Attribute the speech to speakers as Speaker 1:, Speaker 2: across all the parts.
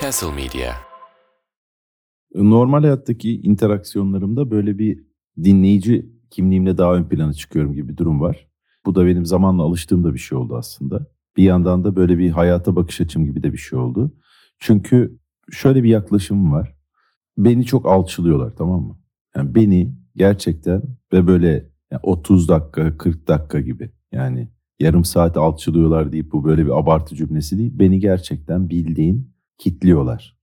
Speaker 1: Castle Media.
Speaker 2: Normal hayattaki interaksiyonlarımda böyle bir dinleyici kimliğimle daha ön plana çıkıyorum gibi bir durum var. Bu da benim zamanla alıştığım da bir şey oldu aslında. Bir yandan da böyle bir hayata bakış açım gibi de bir şey oldu. Çünkü şöyle bir yaklaşımım var. Beni çok alçılıyorlar tamam mı? Yani beni gerçekten ve böyle 30 dakika 40 dakika gibi yani yarım saat alçılıyorlar deyip bu böyle bir abartı cümlesi değil. Beni gerçekten bildiğin kitliyorlar.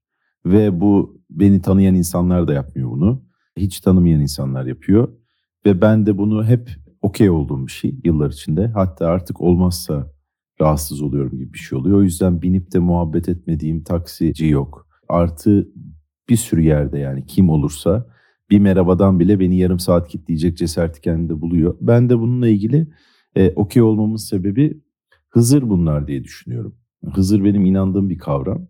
Speaker 2: Ve bu beni tanıyan insanlar da yapmıyor bunu. Hiç tanımayan insanlar yapıyor. Ve ben de bunu hep okey olduğum bir şey yıllar içinde. Hatta artık olmazsa rahatsız oluyorum gibi bir şey oluyor. O yüzden binip de muhabbet etmediğim taksici yok. Artı bir sürü yerde yani kim olursa bir merhabadan bile beni yarım saat kitleyecek cesareti kendinde buluyor. Ben de bununla ilgili e, okey olmamın sebebi Hızır bunlar diye düşünüyorum. Hızır benim inandığım bir kavram.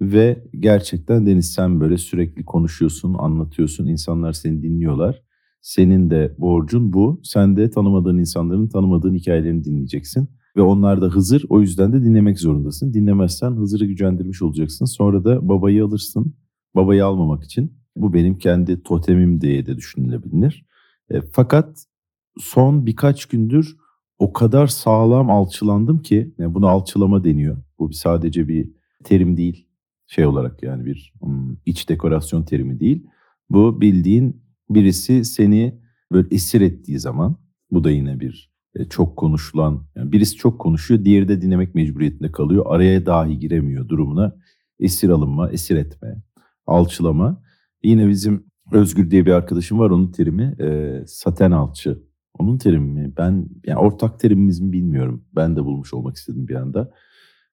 Speaker 2: Ve gerçekten Deniz sen böyle sürekli konuşuyorsun, anlatıyorsun, insanlar seni dinliyorlar. Senin de borcun bu. Sen de tanımadığın insanların tanımadığın hikayelerini dinleyeceksin. Ve onlar da Hızır o yüzden de dinlemek zorundasın. Dinlemezsen Hızır'ı gücendirmiş olacaksın. Sonra da babayı alırsın. Babayı almamak için. Bu benim kendi totemim diye de düşünülebilir. E, fakat son birkaç gündür o kadar sağlam alçılandım ki, yani buna alçılama deniyor. Bu sadece bir terim değil şey olarak yani bir um, iç dekorasyon terimi değil. Bu bildiğin birisi seni böyle esir ettiği zaman bu da yine bir e, çok konuşulan yani birisi çok konuşuyor diğeri de dinlemek mecburiyetinde kalıyor. Araya dahi giremiyor durumuna esir alınma, esir etme, alçılama. Yine bizim Özgür diye bir arkadaşım var onun terimi e, saten alçı. Onun terimi mi? Ben yani ortak terimimiz mi bilmiyorum. Ben de bulmuş olmak istedim bir anda.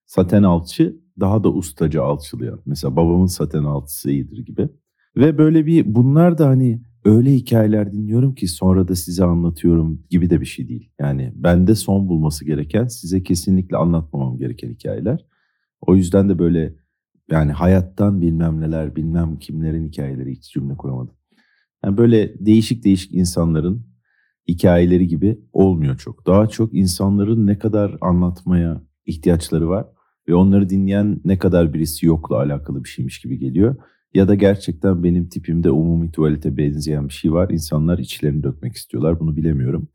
Speaker 2: Saten alçı daha da ustaca alçılayan. Mesela babamın saten alçısı iyidir gibi. Ve böyle bir bunlar da hani öyle hikayeler dinliyorum ki sonra da size anlatıyorum gibi de bir şey değil. Yani bende son bulması gereken size kesinlikle anlatmamam gereken hikayeler. O yüzden de böyle yani hayattan bilmem neler bilmem kimlerin hikayeleri hiç cümle kuramadım. Yani böyle değişik değişik insanların hikayeleri gibi olmuyor çok. Daha çok insanların ne kadar anlatmaya ihtiyaçları var ve onları dinleyen ne kadar birisi yokla alakalı bir şeymiş gibi geliyor. Ya da gerçekten benim tipimde umumi tuvalete benzeyen bir şey var. İnsanlar içlerini dökmek istiyorlar. Bunu bilemiyorum.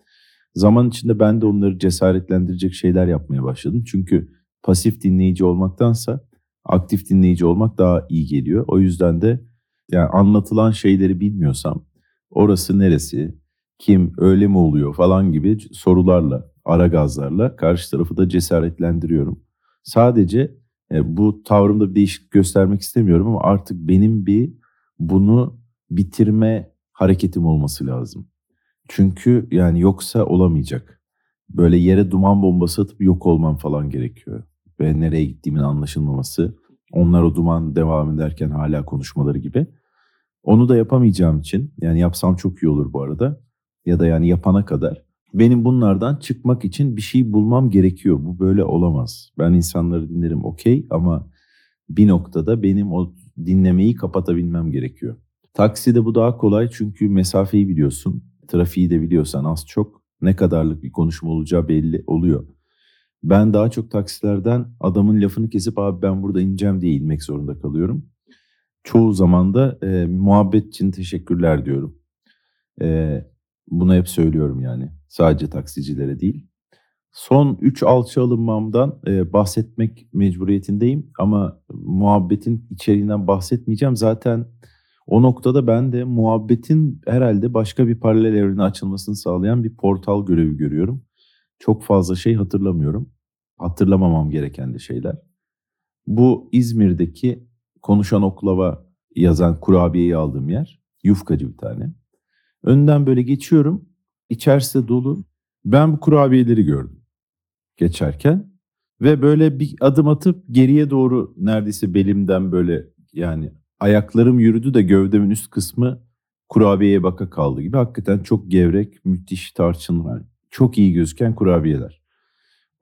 Speaker 2: Zaman içinde ben de onları cesaretlendirecek şeyler yapmaya başladım. Çünkü pasif dinleyici olmaktansa aktif dinleyici olmak daha iyi geliyor. O yüzden de yani anlatılan şeyleri bilmiyorsam orası neresi, kim, öyle mi oluyor falan gibi sorularla, ara gazlarla karşı tarafı da cesaretlendiriyorum. Sadece e, bu tavrımda bir değişiklik göstermek istemiyorum ama artık benim bir bunu bitirme hareketim olması lazım. Çünkü yani yoksa olamayacak. Böyle yere duman bombası atıp yok olmam falan gerekiyor. Ve nereye gittiğimin anlaşılmaması. Onlar o duman devam ederken hala konuşmaları gibi. Onu da yapamayacağım için yani yapsam çok iyi olur bu arada. Ya da yani yapana kadar benim bunlardan çıkmak için bir şey bulmam gerekiyor. Bu böyle olamaz. Ben insanları dinlerim okey ama bir noktada benim o dinlemeyi kapatabilmem gerekiyor. Takside bu daha kolay çünkü mesafeyi biliyorsun. Trafiği de biliyorsan az çok ne kadarlık bir konuşma olacağı belli oluyor. Ben daha çok taksilerden adamın lafını kesip abi ben burada ineceğim diye inmek zorunda kalıyorum. Çoğu zaman da e, muhabbet için teşekkürler diyorum. E, bunu hep söylüyorum yani. Sadece taksicilere değil. Son 3 alçı alınmamdan e, bahsetmek mecburiyetindeyim ama muhabbetin içeriğinden bahsetmeyeceğim. Zaten o noktada ben de muhabbetin herhalde başka bir paralel evrene açılmasını sağlayan bir portal görevi görüyorum. Çok fazla şey hatırlamıyorum. Hatırlamamam gereken de şeyler. Bu İzmir'deki konuşan oklava yazan kurabiyeyi aldığım yer. Yufkacı bir tane. Önden böyle geçiyorum. İçerisi dolu. Ben bu kurabiyeleri gördüm geçerken. Ve böyle bir adım atıp geriye doğru neredeyse belimden böyle yani ayaklarım yürüdü de gövdemin üst kısmı kurabiyeye baka kaldı gibi. Hakikaten çok gevrek, müthiş tarçınlar. Çok iyi gözüken kurabiyeler.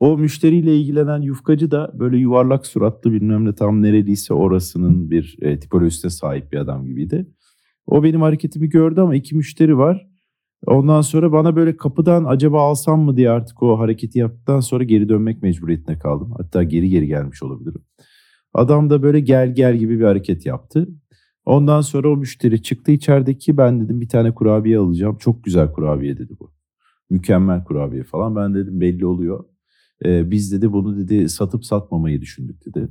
Speaker 2: O müşteriyle ilgilenen yufkacı da böyle yuvarlak suratlı bilmem ne tam neredeyse orasının bir e, tipolojisine sahip bir adam gibiydi. O benim hareketimi gördü ama iki müşteri var. Ondan sonra bana böyle kapıdan acaba alsam mı diye artık o hareketi yaptıktan sonra geri dönmek mecburiyetine kaldım. Hatta geri geri gelmiş olabilirim. Adam da böyle gel gel gibi bir hareket yaptı. Ondan sonra o müşteri çıktı içerideki ben dedim bir tane kurabiye alacağım. Çok güzel kurabiye dedi bu. Mükemmel kurabiye falan. Ben dedim belli oluyor. Ee, biz dedi bunu dedi satıp satmamayı düşündük dedi.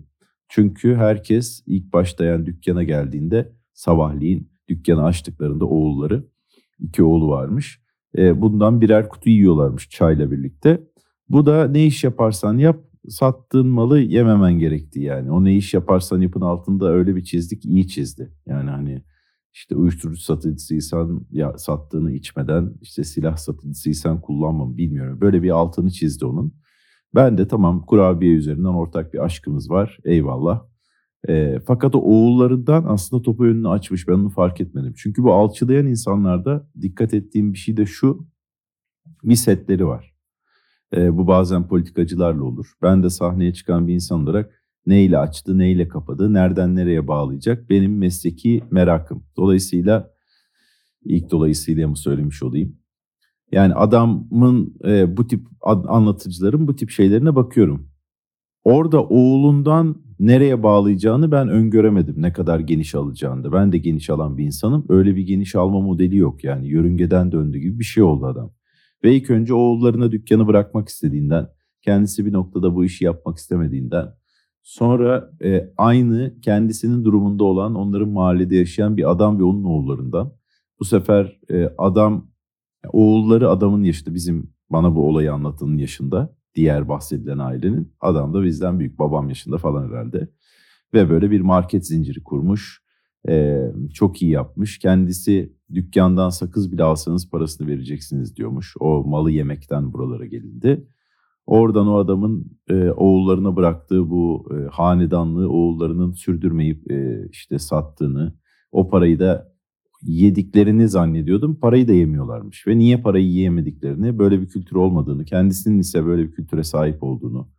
Speaker 2: Çünkü herkes ilk başta yani dükkana geldiğinde sabahleyin dükkanı açtıklarında oğulları iki oğlu varmış. E, bundan birer kutu yiyorlarmış çayla birlikte. Bu da ne iş yaparsan yap sattığın malı yememen gerekti yani. O ne iş yaparsan yapın altında öyle bir çizdik iyi çizdi. Yani hani işte uyuşturucu satıcısıysan ya sattığını içmeden işte silah satıcısıysan kullanmam bilmiyorum. Böyle bir altını çizdi onun. Ben de tamam kurabiye üzerinden ortak bir aşkımız var eyvallah. E, fakat o oğullarından aslında topu önünü açmış ben onu fark etmedim. Çünkü bu alçılayan insanlarda dikkat ettiğim bir şey de şu bir setleri var. E, bu bazen politikacılarla olur. Ben de sahneye çıkan bir insan olarak neyle açtı, neyle kapadı, nereden nereye bağlayacak benim mesleki merakım. Dolayısıyla ilk dolayısıyla mı söylemiş olayım. Yani adamın e, bu tip anlatıcıların bu tip şeylerine bakıyorum. Orada oğlundan nereye bağlayacağını ben öngöremedim. Ne kadar geniş alacağını da. Ben de geniş alan bir insanım. Öyle bir geniş alma modeli yok yani. Yörüngeden döndü gibi bir şey oldu adam. Ve ilk önce oğullarına dükkanı bırakmak istediğinden, kendisi bir noktada bu işi yapmak istemediğinden, sonra e, aynı kendisinin durumunda olan onların mahallede yaşayan bir adam ve onun oğullarından. Bu sefer e, adam, oğulları adamın yaşında bizim bana bu olayı anlatanın yaşında diğer bahsedilen ailenin. Adam da bizden büyük babam yaşında falan herhalde. Ve böyle bir market zinciri kurmuş. Ee, çok iyi yapmış. Kendisi dükkandan sakız bile alsanız parasını vereceksiniz diyormuş. O malı yemekten buralara gelindi. Oradan o adamın e, oğullarına bıraktığı bu e, hanedanlığı oğullarının sürdürmeyip e, işte sattığını, o parayı da yediklerini zannediyordum. Parayı da yemiyorlarmış. Ve niye parayı yiyemediklerini, böyle bir kültür olmadığını, kendisinin ise böyle bir kültüre sahip olduğunu,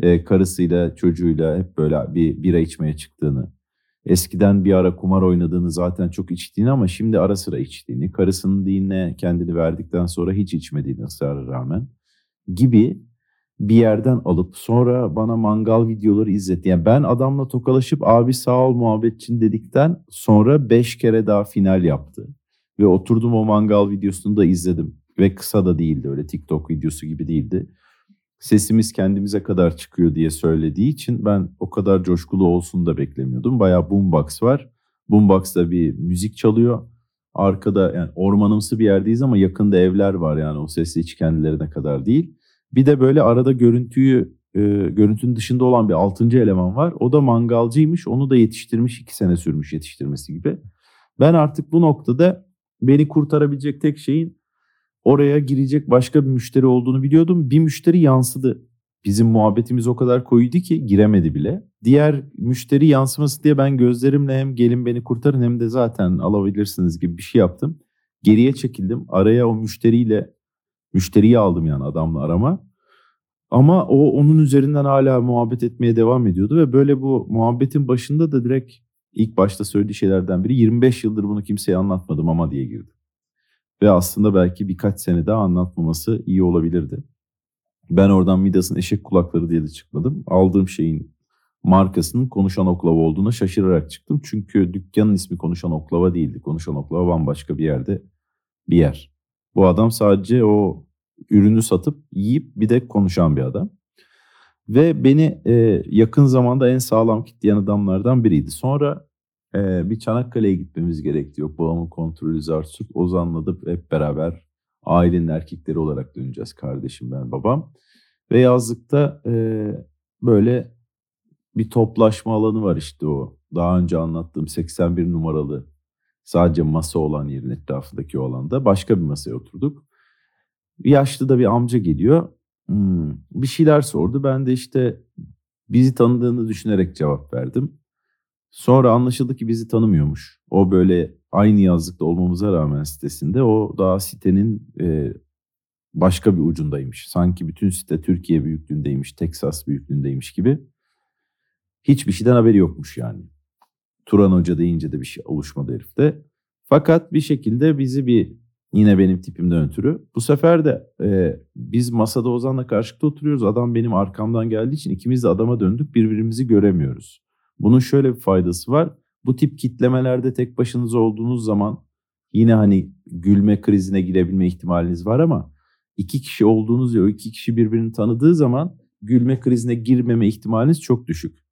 Speaker 2: e, karısıyla, çocuğuyla hep böyle bir bira içmeye çıktığını, eskiden bir ara kumar oynadığını zaten çok içtiğini ama şimdi ara sıra içtiğini, karısının dinine kendini verdikten sonra hiç içmediğini ısrara rağmen gibi bir yerden alıp sonra bana mangal videoları izletti. Yani ben adamla tokalaşıp abi sağ ol muhabbetçin dedikten sonra beş kere daha final yaptı. Ve oturdum o mangal videosunu da izledim. Ve kısa da değildi öyle TikTok videosu gibi değildi. Sesimiz kendimize kadar çıkıyor diye söylediği için ben o kadar coşkulu olsun da beklemiyordum. Bayağı boombox var. Boombox'ta bir müzik çalıyor. Arkada yani ormanımsı bir yerdeyiz ama yakında evler var yani o sesi hiç kendilerine kadar değil. Bir de böyle arada görüntüyü e, görüntünün dışında olan bir altıncı eleman var. O da mangalcıymış. Onu da yetiştirmiş. iki sene sürmüş yetiştirmesi gibi. Ben artık bu noktada beni kurtarabilecek tek şeyin oraya girecek başka bir müşteri olduğunu biliyordum. Bir müşteri yansıdı. Bizim muhabbetimiz o kadar koyuydu ki giremedi bile. Diğer müşteri yansıması diye ben gözlerimle hem gelin beni kurtarın hem de zaten alabilirsiniz gibi bir şey yaptım. Geriye çekildim. Araya o müşteriyle Müşteriyi aldım yani adamla arama. Ama o onun üzerinden hala muhabbet etmeye devam ediyordu ve böyle bu muhabbetin başında da direkt ilk başta söylediği şeylerden biri 25 yıldır bunu kimseye anlatmadım ama diye girdi. Ve aslında belki birkaç sene daha anlatmaması iyi olabilirdi. Ben oradan Midas'ın eşek kulakları diye de çıkmadım. Aldığım şeyin markasının konuşan oklava olduğuna şaşırarak çıktım. Çünkü dükkanın ismi konuşan oklava değildi. Konuşan oklava bambaşka bir yerde bir yer. Bu adam sadece o ürünü satıp yiyip bir de konuşan bir adam. Ve beni e, yakın zamanda en sağlam kitleyen adamlardan biriydi. Sonra e, bir Çanakkale'ye gitmemiz gerekti. Yok babamın kontrolü zar Ozan'la da hep beraber ailenin erkekleri olarak döneceğiz. Kardeşim ben babam. Ve yazlıkta e, böyle bir toplaşma alanı var işte o. Daha önce anlattığım 81 numaralı sadece masa olan yerin etrafındaki o alanda başka bir masaya oturduk. Yaşlı da bir amca geliyor. Hmm, bir şeyler sordu. Ben de işte bizi tanıdığını düşünerek cevap verdim. Sonra anlaşıldı ki bizi tanımıyormuş. O böyle aynı yazlıkta olmamıza rağmen sitesinde o daha sitenin e, başka bir ucundaymış. Sanki bütün site Türkiye büyüklüğündeymiş, Teksas büyüklüğündeymiş gibi. Hiçbir şeyden haberi yokmuş yani. Turan Hoca deyince de bir şey oluşmadı herifte. Fakat bir şekilde bizi bir Yine benim tipimden ötürü. Bu sefer de e, biz masada Ozan'la karşılıklı oturuyoruz. Adam benim arkamdan geldiği için ikimiz de adama döndük. Birbirimizi göremiyoruz. Bunun şöyle bir faydası var. Bu tip kitlemelerde tek başınıza olduğunuz zaman yine hani gülme krizine girebilme ihtimaliniz var ama iki kişi olduğunuz ya o iki kişi birbirini tanıdığı zaman gülme krizine girmeme ihtimaliniz çok düşük.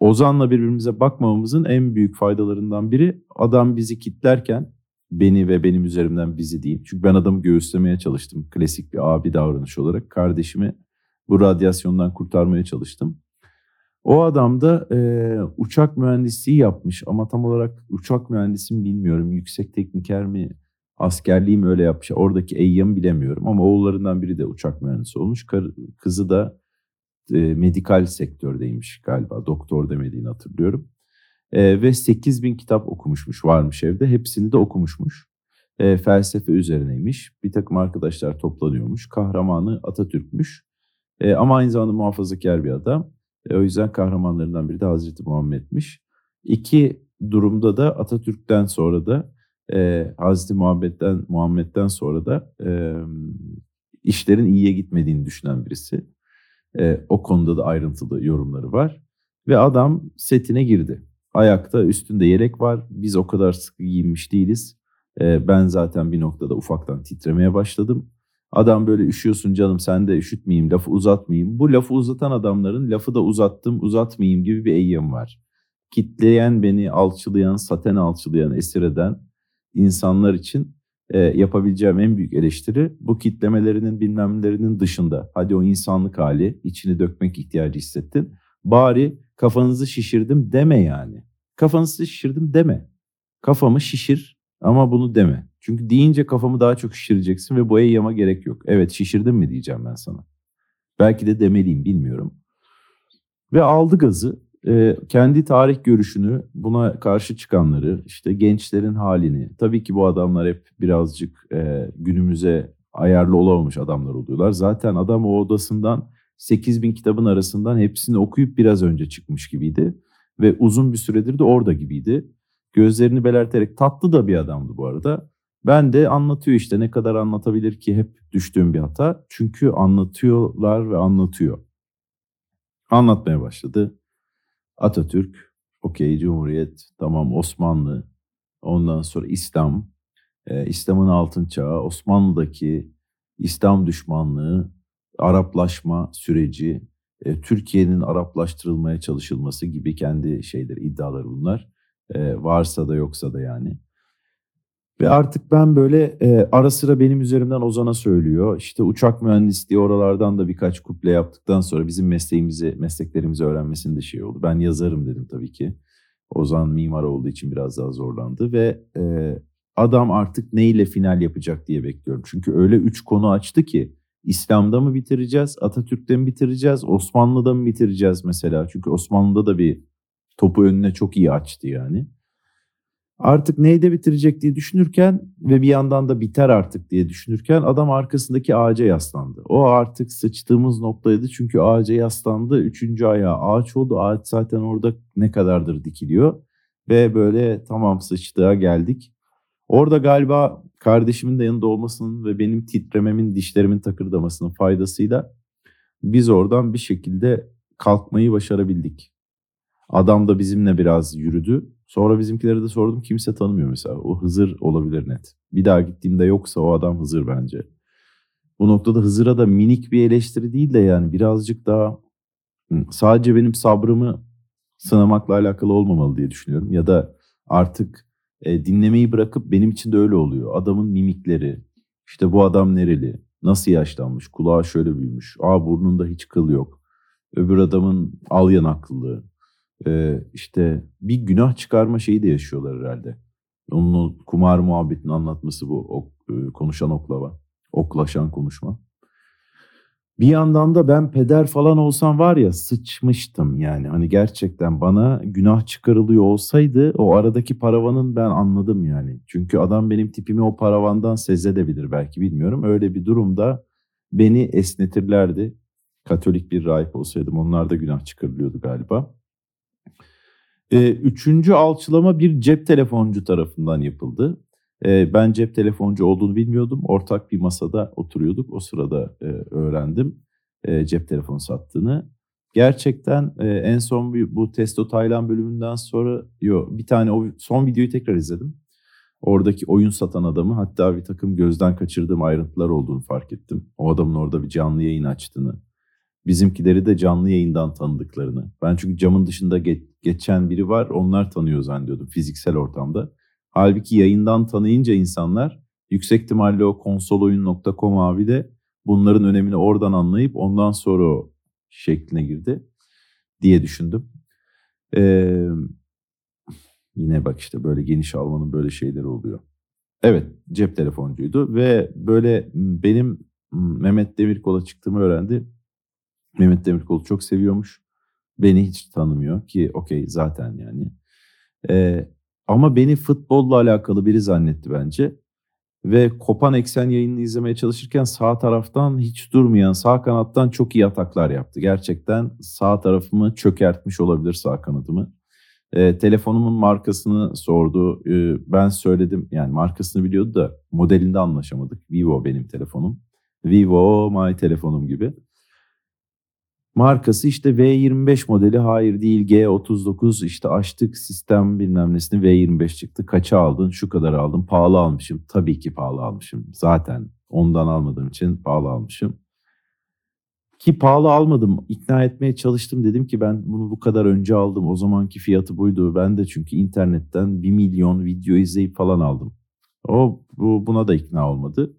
Speaker 2: Ozan'la birbirimize bakmamamızın en büyük faydalarından biri adam bizi kitlerken beni ve benim üzerimden bizi değil. Çünkü ben adamı göğüslemeye çalıştım. Klasik bir abi davranış olarak. Kardeşimi bu radyasyondan kurtarmaya çalıştım. O adam da e, uçak mühendisliği yapmış ama tam olarak uçak mühendisi mi bilmiyorum. Yüksek tekniker mi, askerliği mi öyle yapmış. Oradaki eyyamı bilemiyorum ama oğullarından biri de uçak mühendisi olmuş. Kar, kızı da e, medikal sektördeymiş galiba. Doktor demediğini hatırlıyorum. E, ve 8 bin kitap okumuşmuş varmış evde. Hepsini de okumuşmuş. E, felsefe üzerineymiş. Bir takım arkadaşlar toplanıyormuş. Kahramanı Atatürk'müş. E, ama aynı zamanda muhafazakar bir adam. E, o yüzden kahramanlarından biri de Hazreti Muhammed'miş. İki durumda da Atatürk'ten sonra da e, Hazreti Muhammed'den, Muhammed'den sonra da e, işlerin iyiye gitmediğini düşünen birisi. E, o konuda da ayrıntılı yorumları var. Ve adam setine girdi. Ayakta üstünde yelek var. Biz o kadar sıkı giyinmiş değiliz. E, ben zaten bir noktada ufaktan titremeye başladım. Adam böyle üşüyorsun canım sen de üşütmeyeyim lafı uzatmayayım. Bu lafı uzatan adamların lafı da uzattım uzatmayayım gibi bir eyyam var. Kitleyen beni alçılayan, saten alçılayan, esir eden insanlar için e, yapabileceğim en büyük eleştiri bu kitlemelerinin bilmemlerinin dışında. Hadi o insanlık hali içini dökmek ihtiyacı hissettin. Bari kafanızı şişirdim deme yani. Kafanızı şişirdim deme. Kafamı şişir ama bunu deme. Çünkü deyince kafamı daha çok şişireceksin ve bu eyyama gerek yok. Evet şişirdim mi diyeceğim ben sana. Belki de demeliyim bilmiyorum. Ve aldı gazı e, kendi tarih görüşünü buna karşı çıkanları işte gençlerin halini tabii ki bu adamlar hep birazcık e, günümüze ayarlı olamamış adamlar oluyorlar. Zaten adam o odasından 8 bin kitabın arasından hepsini okuyup biraz önce çıkmış gibiydi. Ve uzun bir süredir de orada gibiydi. Gözlerini belerterek tatlı da bir adamdı bu arada. Ben de anlatıyor işte ne kadar anlatabilir ki hep düştüğüm bir hata. Çünkü anlatıyorlar ve anlatıyor. Anlatmaya başladı. Atatürk, okey Cumhuriyet, tamam Osmanlı, ondan sonra İslam, e, İslam'ın altın çağı, Osmanlı'daki İslam düşmanlığı, Araplaşma süreci, e, Türkiye'nin Araplaştırılmaya çalışılması gibi kendi şeyleri, iddiaları bunlar. E, varsa da yoksa da yani. Ve artık ben böyle e, ara sıra benim üzerimden Ozan'a söylüyor. İşte uçak mühendisliği oralardan da birkaç kuple yaptıktan sonra bizim mesleğimizi, mesleklerimizi öğrenmesinde şey oldu. Ben yazarım dedim tabii ki. Ozan mimar olduğu için biraz daha zorlandı ve e, adam artık neyle final yapacak diye bekliyorum. Çünkü öyle üç konu açtı ki İslam'da mı bitireceğiz, Atatürk'te mi bitireceğiz, Osmanlı'da mı bitireceğiz mesela? Çünkü Osmanlı'da da bir topu önüne çok iyi açtı yani. Artık neyde bitirecek diye düşünürken ve bir yandan da biter artık diye düşünürken adam arkasındaki ağaca yaslandı. O artık sıçtığımız noktaydı çünkü ağaca yaslandı. Üçüncü ayağı ağaç oldu. Ağaç zaten orada ne kadardır dikiliyor. Ve böyle tamam sıçtığa geldik. Orada galiba kardeşimin de yanında olmasının ve benim titrememin, dişlerimin takırdamasının faydasıyla biz oradan bir şekilde kalkmayı başarabildik. Adam da bizimle biraz yürüdü. Sonra bizimkilere de sordum kimse tanımıyor mesela. O Hızır olabilir net. Bir daha gittiğimde yoksa o adam Hızır bence. Bu noktada Hızır'a da minik bir eleştiri değil de yani birazcık daha sadece benim sabrımı sınamakla alakalı olmamalı diye düşünüyorum. Ya da artık e, dinlemeyi bırakıp benim için de öyle oluyor. Adamın mimikleri, işte bu adam nereli, nasıl yaşlanmış, kulağı şöyle büyümüş, aa burnunda hiç kıl yok. Öbür adamın al yanaklılığı, e, işte bir günah çıkarma şeyi de yaşıyorlar herhalde. Onun o kumar muhabbetini anlatması bu ok, konuşan oklava. Oklaşan konuşma. Bir yandan da ben peder falan olsam var ya sıçmıştım yani. Hani gerçekten bana günah çıkarılıyor olsaydı o aradaki paravanın ben anladım yani. Çünkü adam benim tipimi o paravandan sezedebilir belki bilmiyorum. Öyle bir durumda beni esnetirlerdi. Katolik bir rahip olsaydım onlar da günah çıkarılıyordu galiba. E, üçüncü alçılama bir cep telefoncu tarafından yapıldı. E, ben cep telefoncu olduğunu bilmiyordum. Ortak bir masada oturuyorduk. O sırada e, öğrendim e, cep telefonu sattığını. Gerçekten e, en son bu Testo Taylan bölümünden sonra yo, bir tane o son videoyu tekrar izledim. Oradaki oyun satan adamı hatta bir takım gözden kaçırdığım ayrıntılar olduğunu fark ettim. O adamın orada bir canlı yayın açtığını. Bizimkileri de canlı yayından tanıdıklarını. Ben çünkü camın dışında ge- geçen biri var onlar tanıyor zannediyordum fiziksel ortamda. Halbuki yayından tanıyınca insanlar yüksek ihtimalle o konsoloyun.com abi de bunların önemini oradan anlayıp ondan sonra o şekline girdi diye düşündüm. Ee, yine bak işte böyle geniş almanın böyle şeyleri oluyor. Evet cep telefoncuydu ve böyle benim Mehmet Demirkol'a çıktığımı öğrendi. Mehmet Demirkol'u çok seviyormuş. Beni hiç tanımıyor ki okey zaten yani. Ee, ama beni futbolla alakalı biri zannetti bence. Ve Kopan Eksen yayınını izlemeye çalışırken sağ taraftan hiç durmayan sağ kanattan çok iyi ataklar yaptı. Gerçekten sağ tarafımı çökertmiş olabilir sağ kanadımı. E, telefonumun markasını sordu. E, ben söyledim yani markasını biliyordu da modelinde anlaşamadık. Vivo benim telefonum. Vivo my telefonum gibi. Markası işte V25 modeli hayır değil G39 işte açtık sistem bilmem nesini V25 çıktı. Kaça aldın? Şu kadar aldım. Pahalı almışım. Tabii ki pahalı almışım. Zaten ondan almadığım için pahalı almışım. Ki pahalı almadım. İkna etmeye çalıştım. Dedim ki ben bunu bu kadar önce aldım. O zamanki fiyatı buydu. Ben de çünkü internetten bir milyon video izleyip falan aldım. O bu, buna da ikna olmadı.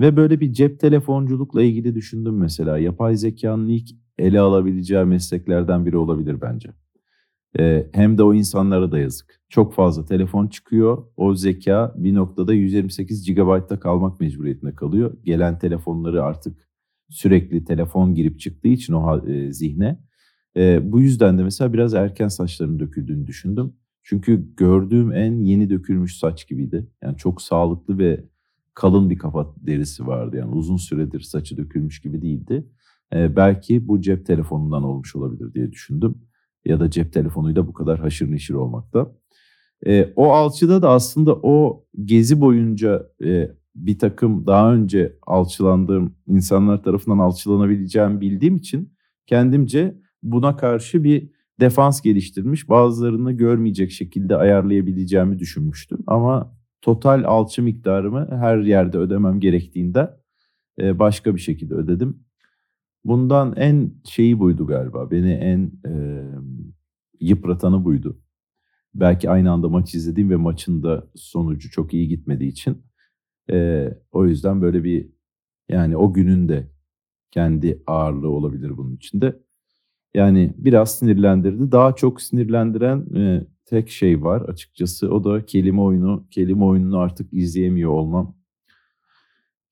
Speaker 2: Ve böyle bir cep telefonculukla ilgili düşündüm mesela. Yapay zekanın ilk ele alabileceği mesleklerden biri olabilir bence. Ee, hem de o insanlara da yazık. Çok fazla telefon çıkıyor. O zeka bir noktada 128 GB'da kalmak mecburiyetinde kalıyor. Gelen telefonları artık sürekli telefon girip çıktığı için o e, zihne. E, bu yüzden de mesela biraz erken saçların döküldüğünü düşündüm. Çünkü gördüğüm en yeni dökülmüş saç gibiydi. Yani çok sağlıklı ve kalın bir kafa derisi vardı. Yani uzun süredir saçı dökülmüş gibi değildi. E, belki bu cep telefonundan olmuş olabilir diye düşündüm. Ya da cep telefonuyla bu kadar haşır neşir olmakta. E, o alçıda da aslında o gezi boyunca e, bir takım daha önce alçılandığım insanlar tarafından alçılanabileceğimi bildiğim için kendimce buna karşı bir defans geliştirmiş. Bazılarını görmeyecek şekilde ayarlayabileceğimi düşünmüştüm. Ama total alçı miktarımı her yerde ödemem gerektiğinde e, başka bir şekilde ödedim. Bundan en şeyi buydu galiba. Beni en e, yıpratanı buydu. Belki aynı anda maç izlediğim ve maçın da sonucu çok iyi gitmediği için. E, o yüzden böyle bir yani o günün de kendi ağırlığı olabilir bunun içinde. Yani biraz sinirlendirdi. Daha çok sinirlendiren e, tek şey var açıkçası. O da kelime oyunu. Kelime oyununu artık izleyemiyor olmam.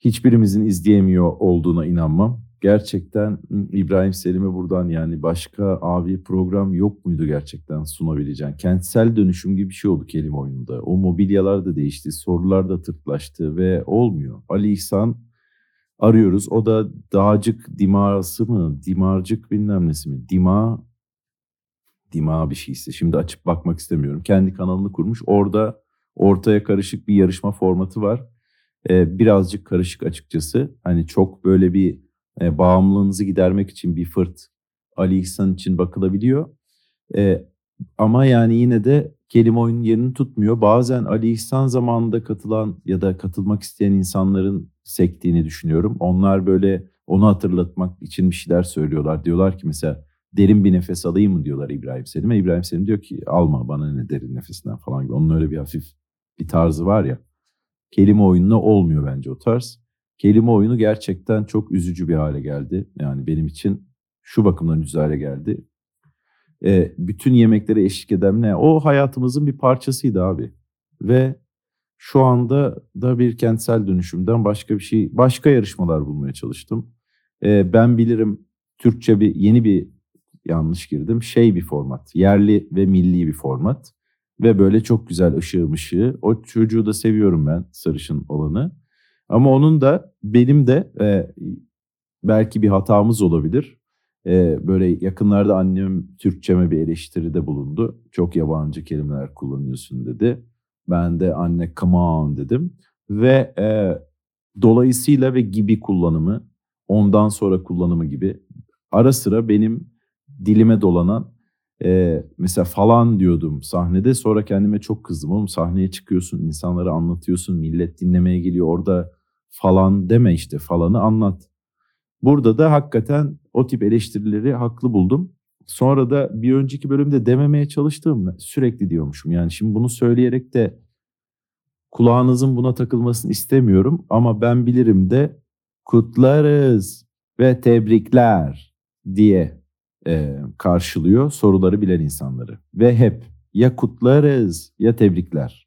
Speaker 2: Hiçbirimizin izleyemiyor olduğuna inanmam gerçekten İbrahim Selim'e buradan yani başka abi program yok muydu gerçekten sunabileceğin? Kentsel dönüşüm gibi bir şey oldu kelime oyununda. O mobilyalar da değişti, sorular da tırtlaştı ve olmuyor. Ali İhsan arıyoruz. O da dağcık dimarası mı? Dimarcık bilmem nesi mi? Dima Dima bir şeyse. Şimdi açıp bakmak istemiyorum. Kendi kanalını kurmuş. Orada ortaya karışık bir yarışma formatı var. Ee, birazcık karışık açıkçası. Hani çok böyle bir e, bağımlılığınızı gidermek için bir fırt Ali İhsan için bakılabiliyor. E, ama yani yine de kelime oyunun yerini tutmuyor. Bazen Ali İhsan zamanında katılan ya da katılmak isteyen insanların sektiğini düşünüyorum. Onlar böyle onu hatırlatmak için bir şeyler söylüyorlar. Diyorlar ki mesela derin bir nefes alayım mı diyorlar İbrahim Selim'e. İbrahim Selim diyor ki alma bana ne derin nefesinden falan gibi. Onun öyle bir hafif bir tarzı var ya. Kelime oyununa olmuyor bence o tarz kelime oyunu gerçekten çok üzücü bir hale geldi. Yani benim için şu bakımdan üzücü hale geldi. E, bütün yemeklere eşlik eden ne? O hayatımızın bir parçasıydı abi. Ve şu anda da bir kentsel dönüşümden başka bir şey, başka yarışmalar bulmaya çalıştım. E, ben bilirim Türkçe bir yeni bir yanlış girdim. Şey bir format, yerli ve milli bir format. Ve böyle çok güzel ışığı mışığı. O çocuğu da seviyorum ben sarışın olanı. Ama onun da benim de e, belki bir hatamız olabilir. E, böyle yakınlarda annem Türkçeme bir eleştiride bulundu. Çok yabancı kelimeler kullanıyorsun dedi. Ben de anne come on dedim. Ve e, dolayısıyla ve gibi kullanımı, ondan sonra kullanımı gibi ara sıra benim dilime dolanan e, mesela falan diyordum sahnede sonra kendime çok kızdım. Oğlum sahneye çıkıyorsun, insanlara anlatıyorsun, millet dinlemeye geliyor orada falan deme işte falanı anlat. Burada da hakikaten o tip eleştirileri haklı buldum. Sonra da bir önceki bölümde dememeye çalıştığım sürekli diyormuşum. Yani şimdi bunu söyleyerek de kulağınızın buna takılmasını istemiyorum ama ben bilirim de kutlarız ve tebrikler diye e, karşılıyor soruları bilen insanları. Ve hep ya kutlarız ya tebrikler.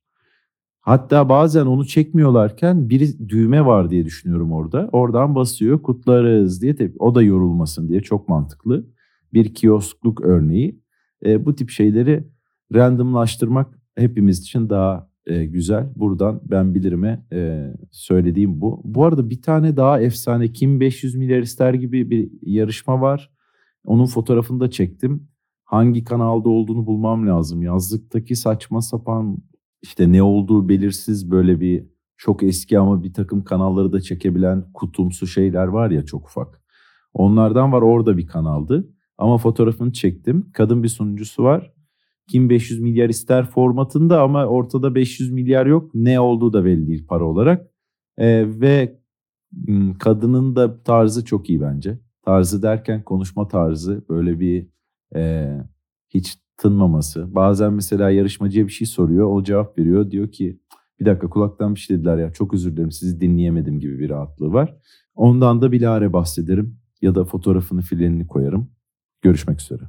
Speaker 2: Hatta bazen onu çekmiyorlarken bir düğme var diye düşünüyorum orada. Oradan basıyor kutlarız diye. O da yorulmasın diye çok mantıklı. Bir kioskluk örneği. E, bu tip şeyleri randomlaştırmak hepimiz için daha e, güzel. Buradan ben bilirime e, söylediğim bu. Bu arada bir tane daha efsane Kim 500 milyar ister gibi bir yarışma var. Onun fotoğrafını da çektim. Hangi kanalda olduğunu bulmam lazım. Yazlıktaki saçma sapan işte ne olduğu belirsiz böyle bir çok eski ama bir takım kanalları da çekebilen kutumsu şeyler var ya çok ufak. Onlardan var orada bir kanaldı. Ama fotoğrafını çektim. Kadın bir sunucusu var. Kim 500 milyar ister formatında ama ortada 500 milyar yok. Ne olduğu da belli değil para olarak. Ee, ve kadının da tarzı çok iyi bence. Tarzı derken konuşma tarzı böyle bir e, hiç tınmaması. Bazen mesela yarışmacıya bir şey soruyor. O cevap veriyor. Diyor ki bir dakika kulaktan bir şey dediler ya çok özür dilerim sizi dinleyemedim gibi bir rahatlığı var. Ondan da bilare bahsederim ya da fotoğrafını filenini koyarım. Görüşmek üzere.